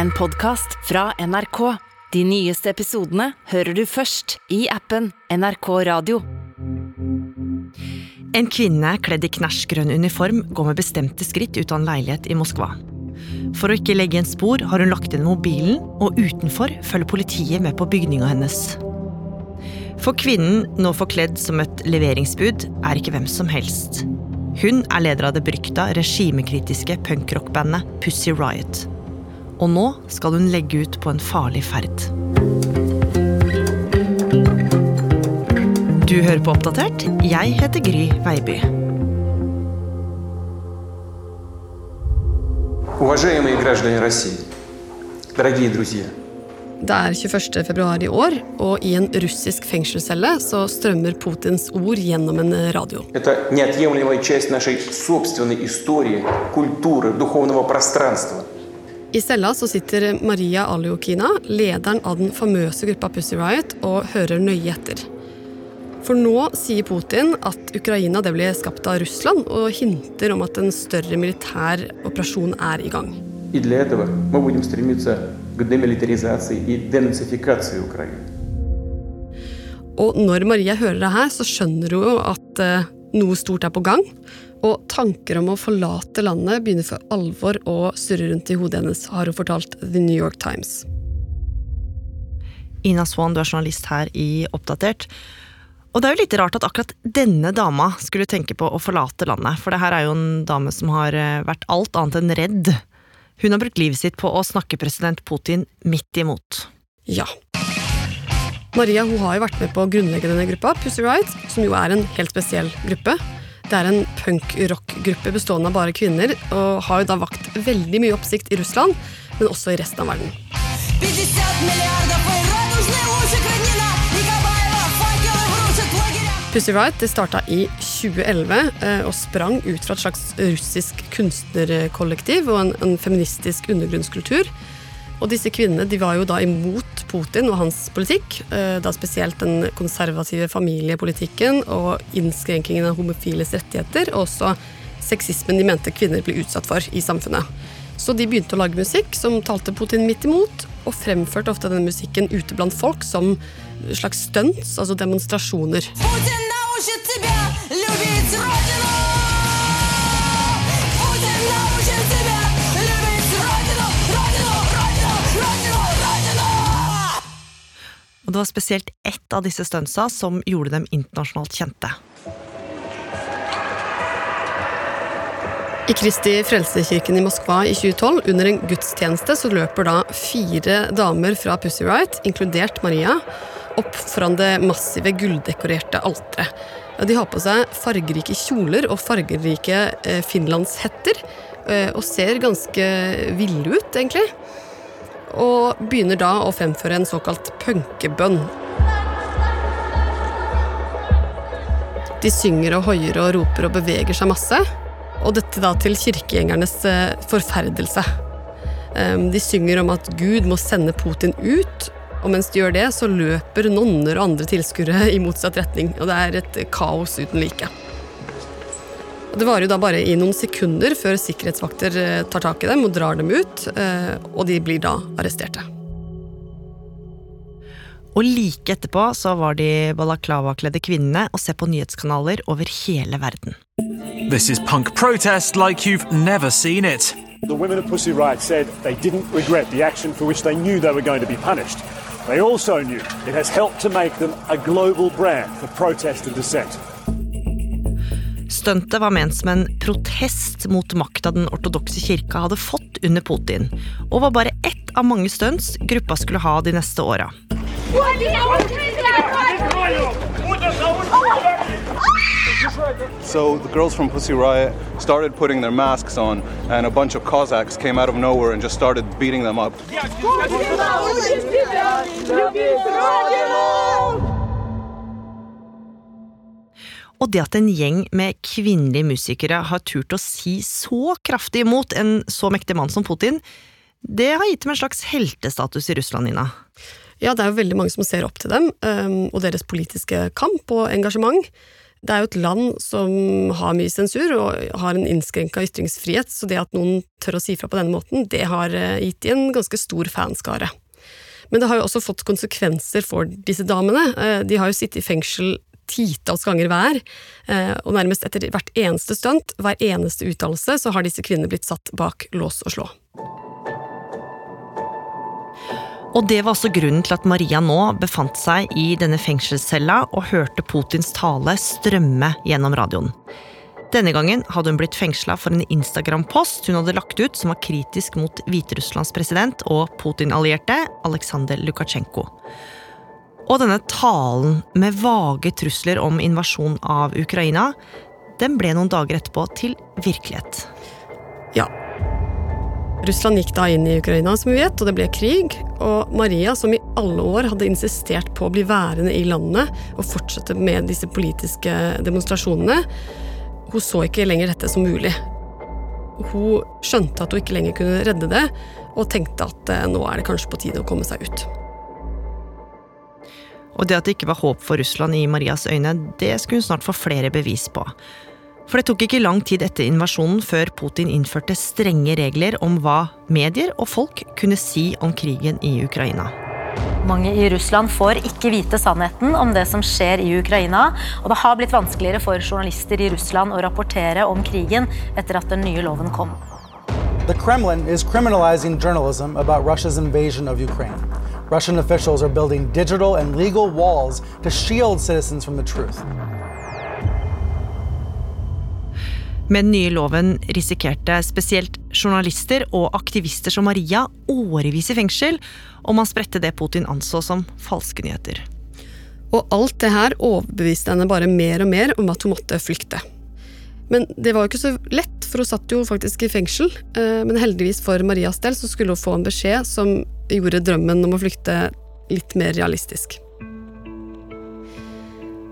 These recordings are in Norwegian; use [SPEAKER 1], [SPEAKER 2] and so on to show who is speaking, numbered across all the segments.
[SPEAKER 1] en podkast fra NRK. De nyeste episodene hører du først i appen NRK Radio.
[SPEAKER 2] En kvinne kledd i knæsjgrønn uniform går med bestemte skritt ut av en leilighet i Moskva. For å ikke legge igjen spor har hun lagt inn mobilen, og utenfor følger politiet med på bygninga hennes. For kvinnen, nå forkledd som et leveringsbud, er ikke hvem som helst. Hun er leder av det berykta regimekritiske punkrockbandet Pussy Riot. Og nå skal hun legge ut på en farlig ferd. Du hører på Oppdatert. Jeg heter Gry Veiby.
[SPEAKER 3] Det er 21. februar i år, og i en russisk fengselscelle så strømmer Putins ord gjennom en radio.
[SPEAKER 4] Det er en
[SPEAKER 3] i cella så sitter Maria Aliokina, lederen av den famøse gruppa Pussy Riot, og hører nøye etter. For nå sier Putin at Ukraina det ble skapt av Russland, og hinter om at en større militær operasjon er i gang. Og når Maria hører det her, så skjønner hun at eh, noe stort er på gang. Og tanker om å forlate landet begynner for alvor å surre rundt i hodet hennes, har hun fortalt The New York Times.
[SPEAKER 2] Ina Swan, du er journalist her i Oppdatert. Og det er jo litt rart at akkurat denne dama skulle tenke på å forlate landet, for det her er jo en dame som har eh, vært alt annet enn redd. Hun har brukt livet sitt på å snakke president Putin midt imot.
[SPEAKER 3] Ja. Maria hun har jo vært med på å grunnlegge denne gruppa, Pussy Riot, som jo er en helt spesiell gruppe. Det er en punk-rock-gruppe bestående av bare kvinner, og har jo da vakt veldig mye oppsikt i Russland, men også i resten av verden. Pussy Riot det starta i 2011 eh, og sprang ut fra et slags russisk kunstnerkollektiv og en, en feministisk undergrunnskultur. Og disse kvinnene de var jo da imot Putin og hans politikk, eh, da spesielt den konservative familiepolitikken og innskrenkingen av homofiles rettigheter, og også sexismen de mente kvinner ble utsatt for i samfunnet. Så de begynte å lage musikk som talte Putin midt imot, og fremførte ofte denne musikken ute blant folk som slags stunts, altså demonstrasjoner.
[SPEAKER 5] Путин научит тебя любить Родину
[SPEAKER 2] Og det var spesielt ett av disse stuntsa som gjorde dem internasjonalt kjente.
[SPEAKER 3] I Kristi Frelsekirken i Moskva i 2012, under en gudstjeneste, så løper da fire damer fra Pussy Riot, inkludert Maria, opp foran det massive gulldekorerte alteret. De har på seg fargerike kjoler og fargerike eh, finlandshetter, eh, og ser ganske ville ut, egentlig. Og begynner da å fremføre en såkalt punkebønn. De synger og hoier og roper og beveger seg masse. Og dette da til kirkegjengernes eh, forferdelse. De synger om at Gud må sende Putin ut, og mens de gjør det, så løper nonner og andre tilskuere i motsatt retning. Og det er et kaos uten like. Det varer jo da bare i noen sekunder før sikkerhetsvakter eh, tar tak i dem og drar dem ut, eh, og de blir da arresterte.
[SPEAKER 2] Og like etterpå så var de balaklava-kledde kvinnene og se på nyhetskanaler over hele verden.
[SPEAKER 6] This is punk protest like you've never seen it.
[SPEAKER 7] The women of Pussy Riot said they didn't regret the action for which they knew they were going to be punished. They also knew it has helped to make them a global brand for protest and dissent.
[SPEAKER 2] Stuntet var ment som en protest mot makta den ortodokse kirka hadde fått under Putin, og var bare ett av mange stunts gruppa skulle ha de neste åra.
[SPEAKER 8] So the girls from Pussy Riot started putting their masks on, and a bunch of Cossacks came out of nowhere and just started beating them up.
[SPEAKER 2] Og det at en gjeng med kvinnelige musikere har turt å si så kraftig imot en så mektig mann som Putin, det har gitt dem en slags heltestatus i Russland, Nina.
[SPEAKER 3] Ja, det er jo veldig mange som ser opp til dem, og deres politiske kamp og engasjement. Det er jo et land som har mye sensur og har en innskrenka ytringsfrihet, så det at noen tør å si fra på denne måten, det har eh, gitt de en ganske stor fanskare. Men det har jo også fått konsekvenser for disse damene. Eh, De har jo sittet i fengsel titalls ganger hver, eh, og nærmest etter hvert eneste stunt, hver eneste uttalelse, så har disse kvinnene blitt satt bak lås og slå.
[SPEAKER 2] Og det var også grunnen til at Maria nå befant seg i denne fengselscella og hørte Putins tale strømme gjennom radioen. Denne gangen hadde hun blitt fengsla for en Instagram-post hun hadde lagt ut som var kritisk mot Hviterusslands president og Putin-allierte Aleksandr Lukasjenko. Og denne talen med vage trusler om invasjon av Ukraina, den ble noen dager etterpå til virkelighet.
[SPEAKER 3] Ja. Russland gikk da inn i Ukraina, som vi vet, og det ble krig. Og Maria, som i alle år hadde insistert på å bli værende i landet og fortsette med disse politiske demonstrasjonene, hun så ikke lenger dette som mulig. Hun skjønte at hun ikke lenger kunne redde det, og tenkte at eh, nå er det kanskje på tide å komme seg ut.
[SPEAKER 2] Og det at det ikke var håp for Russland i Marias øyne, det skulle hun snart få flere bevis på. For det tok ikke lang tid etter invasjonen før Putin innførte strenge regler om hva medier og folk kunne si om krigen i Ukraina.
[SPEAKER 9] Mange i Russland får ikke vite sannheten om det som skjer i Ukraina, og det har blitt vanskeligere for journalister i Russland å rapportere om krigen etter at den nye loven kom.
[SPEAKER 10] The Kremlin is criminalizing journalism about Russia's invasion of Ukraine. Russian officials are building digital and legal walls to shield citizens from the truth.
[SPEAKER 2] Med den nye loven risikerte spesielt journalister og aktivister som Maria årevis i fengsel og man spredte det Putin anså som falske nyheter.
[SPEAKER 3] Og alt det her overbeviste henne bare mer og mer om at hun måtte flykte. Men det var jo ikke så lett, for hun satt jo faktisk i fengsel. eh, Men heldigvis for Marias del så skulle hun få en beskjed som gjorde drømmen om å flykte litt mer realistisk.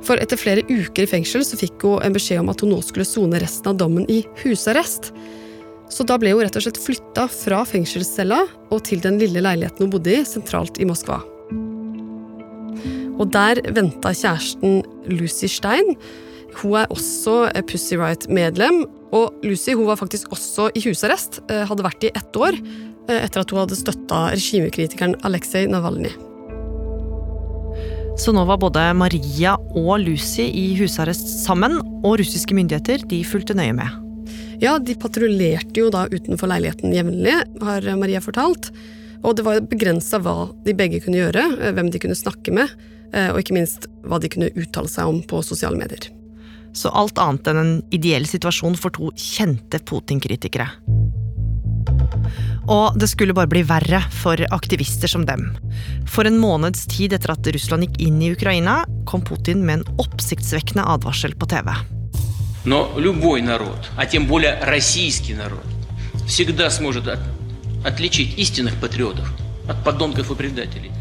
[SPEAKER 3] For etter flere uker i fengsel så fikk hun en beskjed om at hun nå skulle sone resten av dommen i husarrest. Så da ble hun rett og slett flytta fra fengselscella og til den lille leiligheten hun bodde i, sentralt i Moskva. Og der venta kjæresten Lucy Stein. Hun er også Pussy Riot-medlem, og Lucy hun var faktisk også i husarrest. eh, Hadde vært i ett år eh, etter at hun hadde støtta regimekritikeren Aleksej Navalnyj.
[SPEAKER 2] Så nå var både Maria og Lucy i husarrest sammen, og russiske myndigheter de fulgte nøye med.
[SPEAKER 3] Ja, de patruljerte jo da utenfor leiligheten jevnlig, har Maria fortalt. Og det var begrensa hva de begge kunne gjøre, eh, hvem de kunne snakke med, eh, og ikke minst hva de kunne uttale seg om på sosiale medier
[SPEAKER 2] Så alt annet enn en ideell situasjon for to kjente Putin-kritikere. Og det skulle bare bli verre for aktivister som dem. For en måneds tid etter at Russland gikk inn i Ukraina, kom Putin med en oppsiktsvekkende advarsel på TV.
[SPEAKER 11] Но любой народ, а тем более российский народ, всегда сможет от- отличить истинных патриотов от подонков и предателей.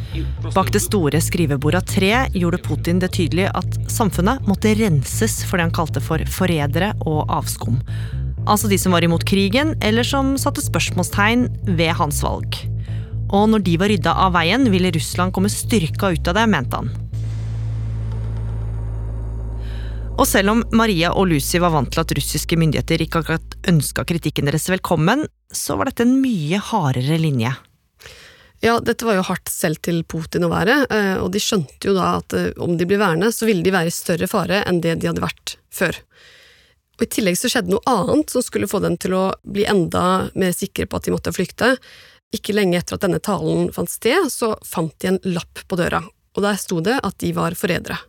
[SPEAKER 2] Bak det store skrivebordet av tre gjorde Putin det tydelig at samfunnet måtte renses for det han kalte for forrædere og avskum. Altså de som var imot krigen, eller som satte spørsmålstegn ved hans valg. Og når de var rydda av veien, ville Russland komme styrka ut av det, mente han. Og selv om Maria og Lucy var vant til at russiske myndigheter ikke akkurat ønska kritikken deres velkommen, så var dette en mye hardere linje.
[SPEAKER 3] Ja, dette var jo hardt selv til Putin å være, eh, og de skjønte jo da at eh, om de ble værende, så ville de være i større fare enn det de hadde vært før. Og I tillegg så skjedde noe annet som skulle få dem til å bli enda mer sikre på at de måtte flykte. Ikke lenge etter at denne talen fant sted, så fant de en lapp på døra, og der sto det at de var forrædere.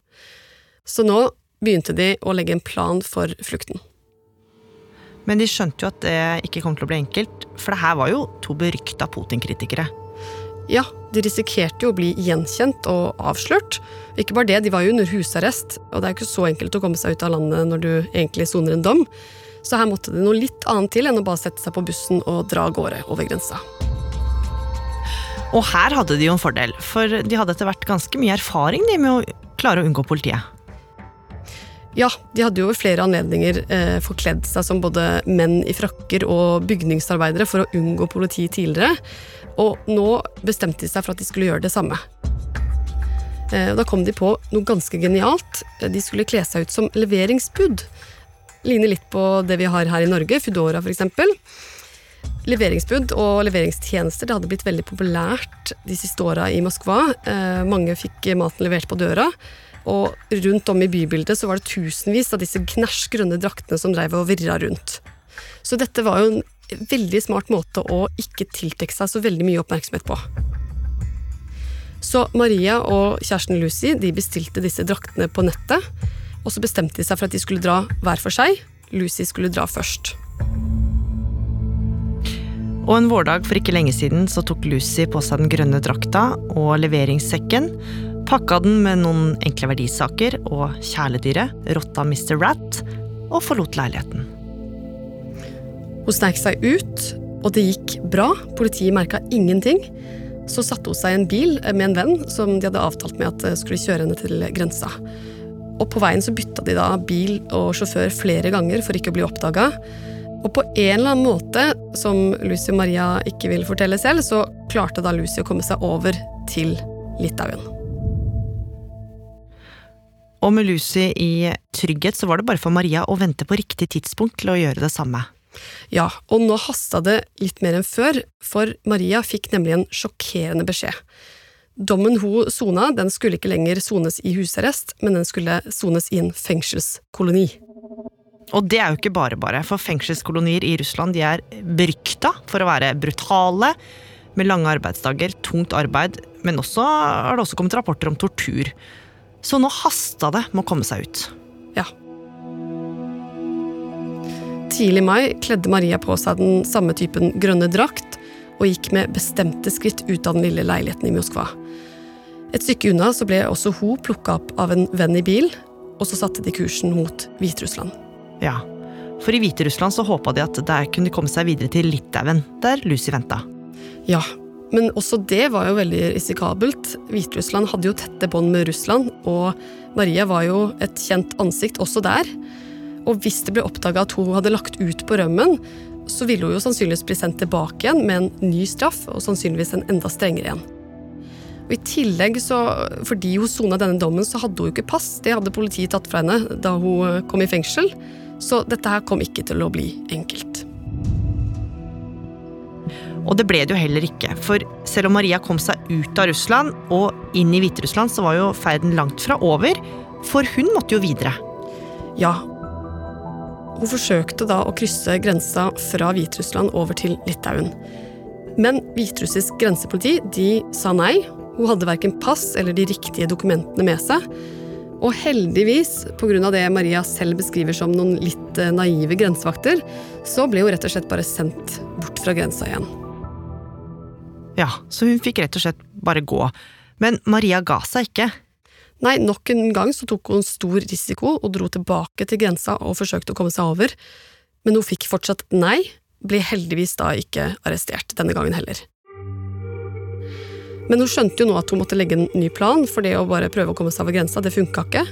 [SPEAKER 3] Så nå begynte de å legge en plan for flukten.
[SPEAKER 2] Men de skjønte jo at det ikke kom til å bli enkelt, for det her var jo to berykta Putin-kritikere.
[SPEAKER 3] Ja, de risikerte jo å bli gjenkjent og avslørt. Ikke bare det, de var jo under husarrest, og det er jo ikke så enkelt å komme seg ut av landet når du egentlig soner en dom. Så her måtte det noe litt annet til enn å bare sette seg på bussen og dra av gårde over grensa.
[SPEAKER 2] Og her hadde de jo en fordel, for de hadde etter hvert ganske mye erfaring de med å klare å unngå politiet.
[SPEAKER 3] Ja, de hadde jo ved flere anledninger eh, forkledd seg som både menn i frakker og bygningsarbeidere for å unngå politi tidligere, og nå bestemte de seg for at de skulle gjøre det samme. Eh, Da kom de på noe ganske genialt. Eh, De skulle kle seg ut som leveringsbud. Ligner litt på det vi har her i Norge, Foodora f.eks. Leveringsbud og leveringstjenester det hadde blitt veldig populært de siste åra i Moskva. Eh, mange fikk maten levert på døra. Og rundt om i bybildet så var det tusenvis av disse knæsj grønne draktene som dreiv og virra rundt. Så dette var jo en veldig smart måte å ikke tiltrekke seg så veldig mye oppmerksomhet på. Så Maria og kjæresten Lucy de bestilte disse draktene på nettet. Og så bestemte de seg for at de skulle dra hver for seg. Lucy skulle dra først.
[SPEAKER 2] Og en vårdag for ikke lenge siden så tok Lucy på seg den grønne drakta og leveringssekken, pakka den med noen enkle verdisaker og kjæledyret, rotta Mr. Rat, og forlot leiligheten.
[SPEAKER 3] Hun sneik seg ut, og det gikk bra. Politiet merka ingenting. Så satte hun seg i en bil med en venn som de hadde avtalt med at skulle kjøre henne til grensa. Og på veien så bytta de da bil og sjåfør flere ganger for ikke å bli oppdaga. Og på en eller annen måte, som Lucy og Maria ikke vil fortelle selv, så klarte da Lucy å komme seg over til Litauen.
[SPEAKER 2] Og med Lucy i trygghet så var det bare for Maria å vente på riktig tidspunkt til å gjøre det samme.
[SPEAKER 3] Ja, og nå hasta det litt mer enn før, for Maria fikk nemlig en sjokkerende beskjed. Dommen hun sona, den skulle ikke lenger sones i husarrest, men den skulle sones i en fengselskoloni.
[SPEAKER 2] Og det er jo ikke bare bare, for fengselskolonier i Russland de er berykta for å være brutale, med lange arbeidsdager, tungt arbeid, men også har det også kommet rapporter om tortur. Så nå hasta det med å komme seg ut.
[SPEAKER 3] Tidlig mai kledde Maria på seg den samme typen grønne drakt og gikk med bestemte skritt ut av den lille leiligheten i Moskva. Et stykke unna så ble også hun plukka opp av en venn i bil, og så satte de kursen mot Hviterussland.
[SPEAKER 2] Ja, for i Hviterussland så håpa de at der kunne de komme seg videre til Litauen, der Lucy venta.
[SPEAKER 3] Ja, men også det var jo veldig risikabelt. Hviterussland hadde jo tette bånd med Russland, og Maria var jo et kjent ansikt også der. Og hvis det ble oppdaga at hun hadde lagt ut på rømmen, så ville hun jo sannsynligvis bli sendt tilbake igjen med en ny straff, og sannsynligvis en enda strengere en. Og I tillegg, så, fordi hun sona denne dommen, så hadde hun jo ikke pass. Det hadde politiet tatt fra henne da hun kom i fengsel. Så dette her kom ikke til å bli enkelt.
[SPEAKER 2] Og det ble det jo heller ikke, for selv om Maria kom seg ut av Russland og inn i Hviterussland, så var jo ferden langt fra over, for hun måtte jo videre.
[SPEAKER 3] Ja. Hun forsøkte da å krysse grensa fra Hviterussland over til Litauen. Men hviterussisk grensepoliti de sa nei. Hun hadde verken pass eller de riktige dokumentene med seg. Og heldigvis, pga. det Maria selv beskriver som noen litt naive grensevakter, så ble hun rett og slett bare sendt bort fra grensa igjen.
[SPEAKER 2] Ja, så hun fikk rett og slett bare gå. Men Maria ga seg ikke.
[SPEAKER 3] Nei, nok en gang så tok hun stor risiko og dro tilbake til grensa og forsøkte å komme seg over. Men hun fikk fortsatt nei, ble heldigvis da ikke arrestert denne gangen heller. Men hun skjønte jo nå at hun måtte legge en ny plan, for det å bare prøve å komme seg over grensa, det funka ikke.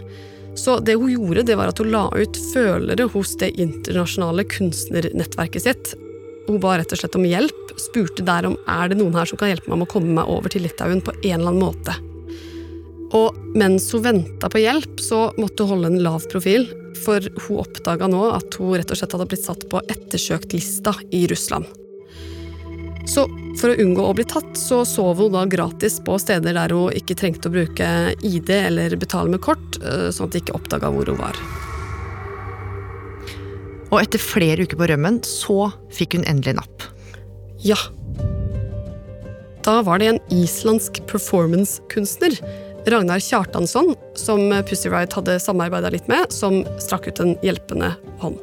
[SPEAKER 3] Så det hun gjorde, det var at hun la ut følere hos det internasjonale kunstnernettverket sitt. Hun ba rett og slett om hjelp, spurte der om er det noen her som kan hjelpe meg med å komme meg over til Litauen på en eller annen måte. Og mens hun venta på hjelp, så måtte hun holde en lav profil, for hun oppdaga nå at hun rett og slett hadde blitt satt på ettersøkt-lista i Russland. Så for å unngå å bli tatt, så sov hun da gratis på steder der hun ikke trengte å bruke ID eller betale med kort, sånn at de ikke oppdaga hvor hun var.
[SPEAKER 2] Og etter flere uker på rømmen, så fikk hun endelig napp.
[SPEAKER 3] Ja. Da var det en islandsk performancekunstner, Ragnar Kjartansson, som Pussy Riot hadde samarbeida litt med, som strakk ut en hjelpende hånd.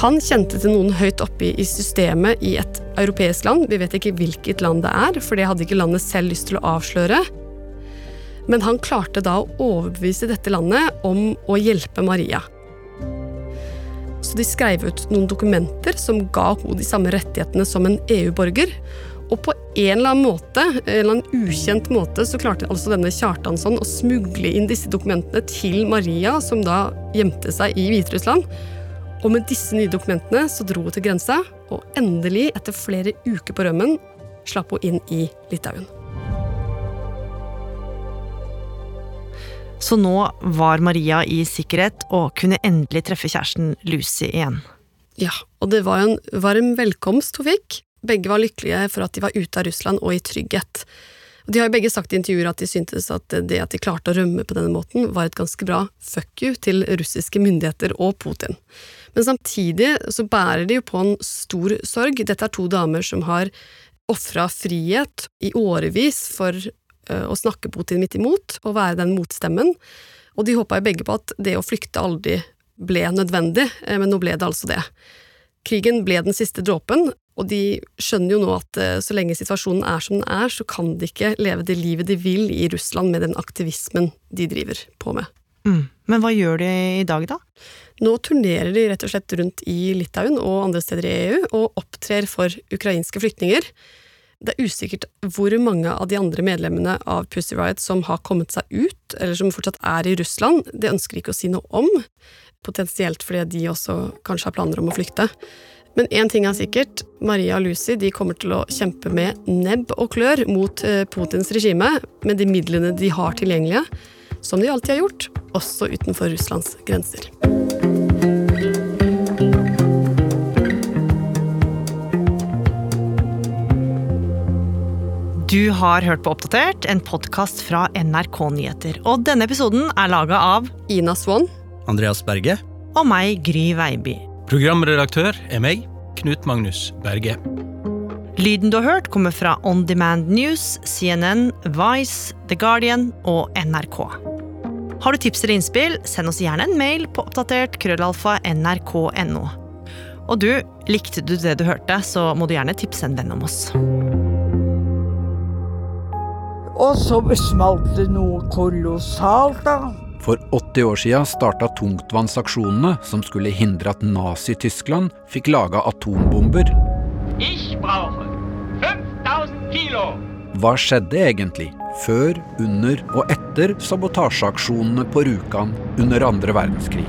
[SPEAKER 3] Han kjente til noen høyt oppe i systemet i et europeisk land. Vi vet ikke hvilket land det er, for det hadde ikke landet selv lyst til å avsløre. Men han klarte da å overbevise dette landet om å hjelpe Maria. Så de skrev ut noen dokumenter som ga henne de samme rettighetene som en EU-borger. Og på en eller annen måte, en eller annen ukjent måte, så klarte altså denne Kjartansson å smugle inn disse dokumentene til Maria, som da gjemte seg i Hviterussland. Og med disse nye dokumentene så dro hun til grensa, og endelig, etter flere uker på rømmen, slapp hun inn i Litauen.
[SPEAKER 2] Så nå var Maria i sikkerhet og kunne endelig treffe kjæresten Lucy igjen.
[SPEAKER 3] Ja, og det var en varm velkomst hun fikk. Begge var lykkelige for at de var ute av Russland og i trygghet. De har jo begge sagt i intervjuer at de syntes at det at de klarte å rømme på denne måten, var et ganske bra fuck you til russiske myndigheter og Putin. Men samtidig så bærer de jo på en stor sorg. Dette er to damer som har ofra frihet i årevis for eh, å snakke Putin midt imot og være den motstemmen. Og de håpa jo begge på at det å flykte aldri ble nødvendig, eh, men nå ble det altså det. Krigen ble den siste dråpen, og de skjønner jo nå at eh, så lenge situasjonen er som den er, så kan de ikke leve det livet de vil i Russland med den aktivismen de driver på med.
[SPEAKER 2] Mm. Men hva gjør de i dag, da?
[SPEAKER 3] Nå turnerer de rett og slett rundt i Litauen og andre steder i EU og opptrer for ukrainske flyktninger. Det er usikkert hvor mange av de andre medlemmene av Pussy Riot som har kommet seg ut, eller som fortsatt er i Russland. Det ønsker de ikke å si noe om, potensielt fordi de også kanskje har planer om å flykte. Men én ting er sikkert, Maria og Lucy de kommer til å kjempe med nebb og klør mot eh, Putins regime med de midlene de har tilgjengelige, som de alltid har gjort, også utenfor Russlands grenser.
[SPEAKER 2] Du har hørt på Oppdatert, en podkast fra NRK Nyheter. Og denne episoden er laga av
[SPEAKER 3] Ina Swann.
[SPEAKER 12] Andreas Berge.
[SPEAKER 2] Og meg, Gry Veiby.
[SPEAKER 12] Programredaktør er meg, Knut Magnus Berge.
[SPEAKER 2] Lyden du har hørt, kommer fra On Demand News, CNN, Vice, The Guardian og NRK. Har du tips eller innspill, send oss gjerne en mail på oppdatert krøllalfa nrk.no. Og du, likte du det du hørte, så må du gjerne tipse en venn om oss.
[SPEAKER 13] Og så smalt det noe kolossalt, da.
[SPEAKER 14] For 80 år siden starta tungtvannsaksjonene som skulle hindre at Nazi-Tyskland fikk laga atombomber.
[SPEAKER 15] Ich brauche 5000 Kilo.
[SPEAKER 14] Hva skjedde egentlig før, under og etter sabotasjeaksjonene på Rjukan under andre verdenskrig?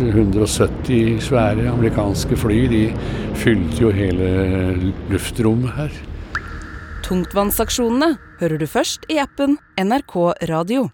[SPEAKER 16] 170 svære amerikanske fly de fylte jo hele luftrommet her.
[SPEAKER 17] Tungtvannsaksjonene hører du først i appen NRK Radio.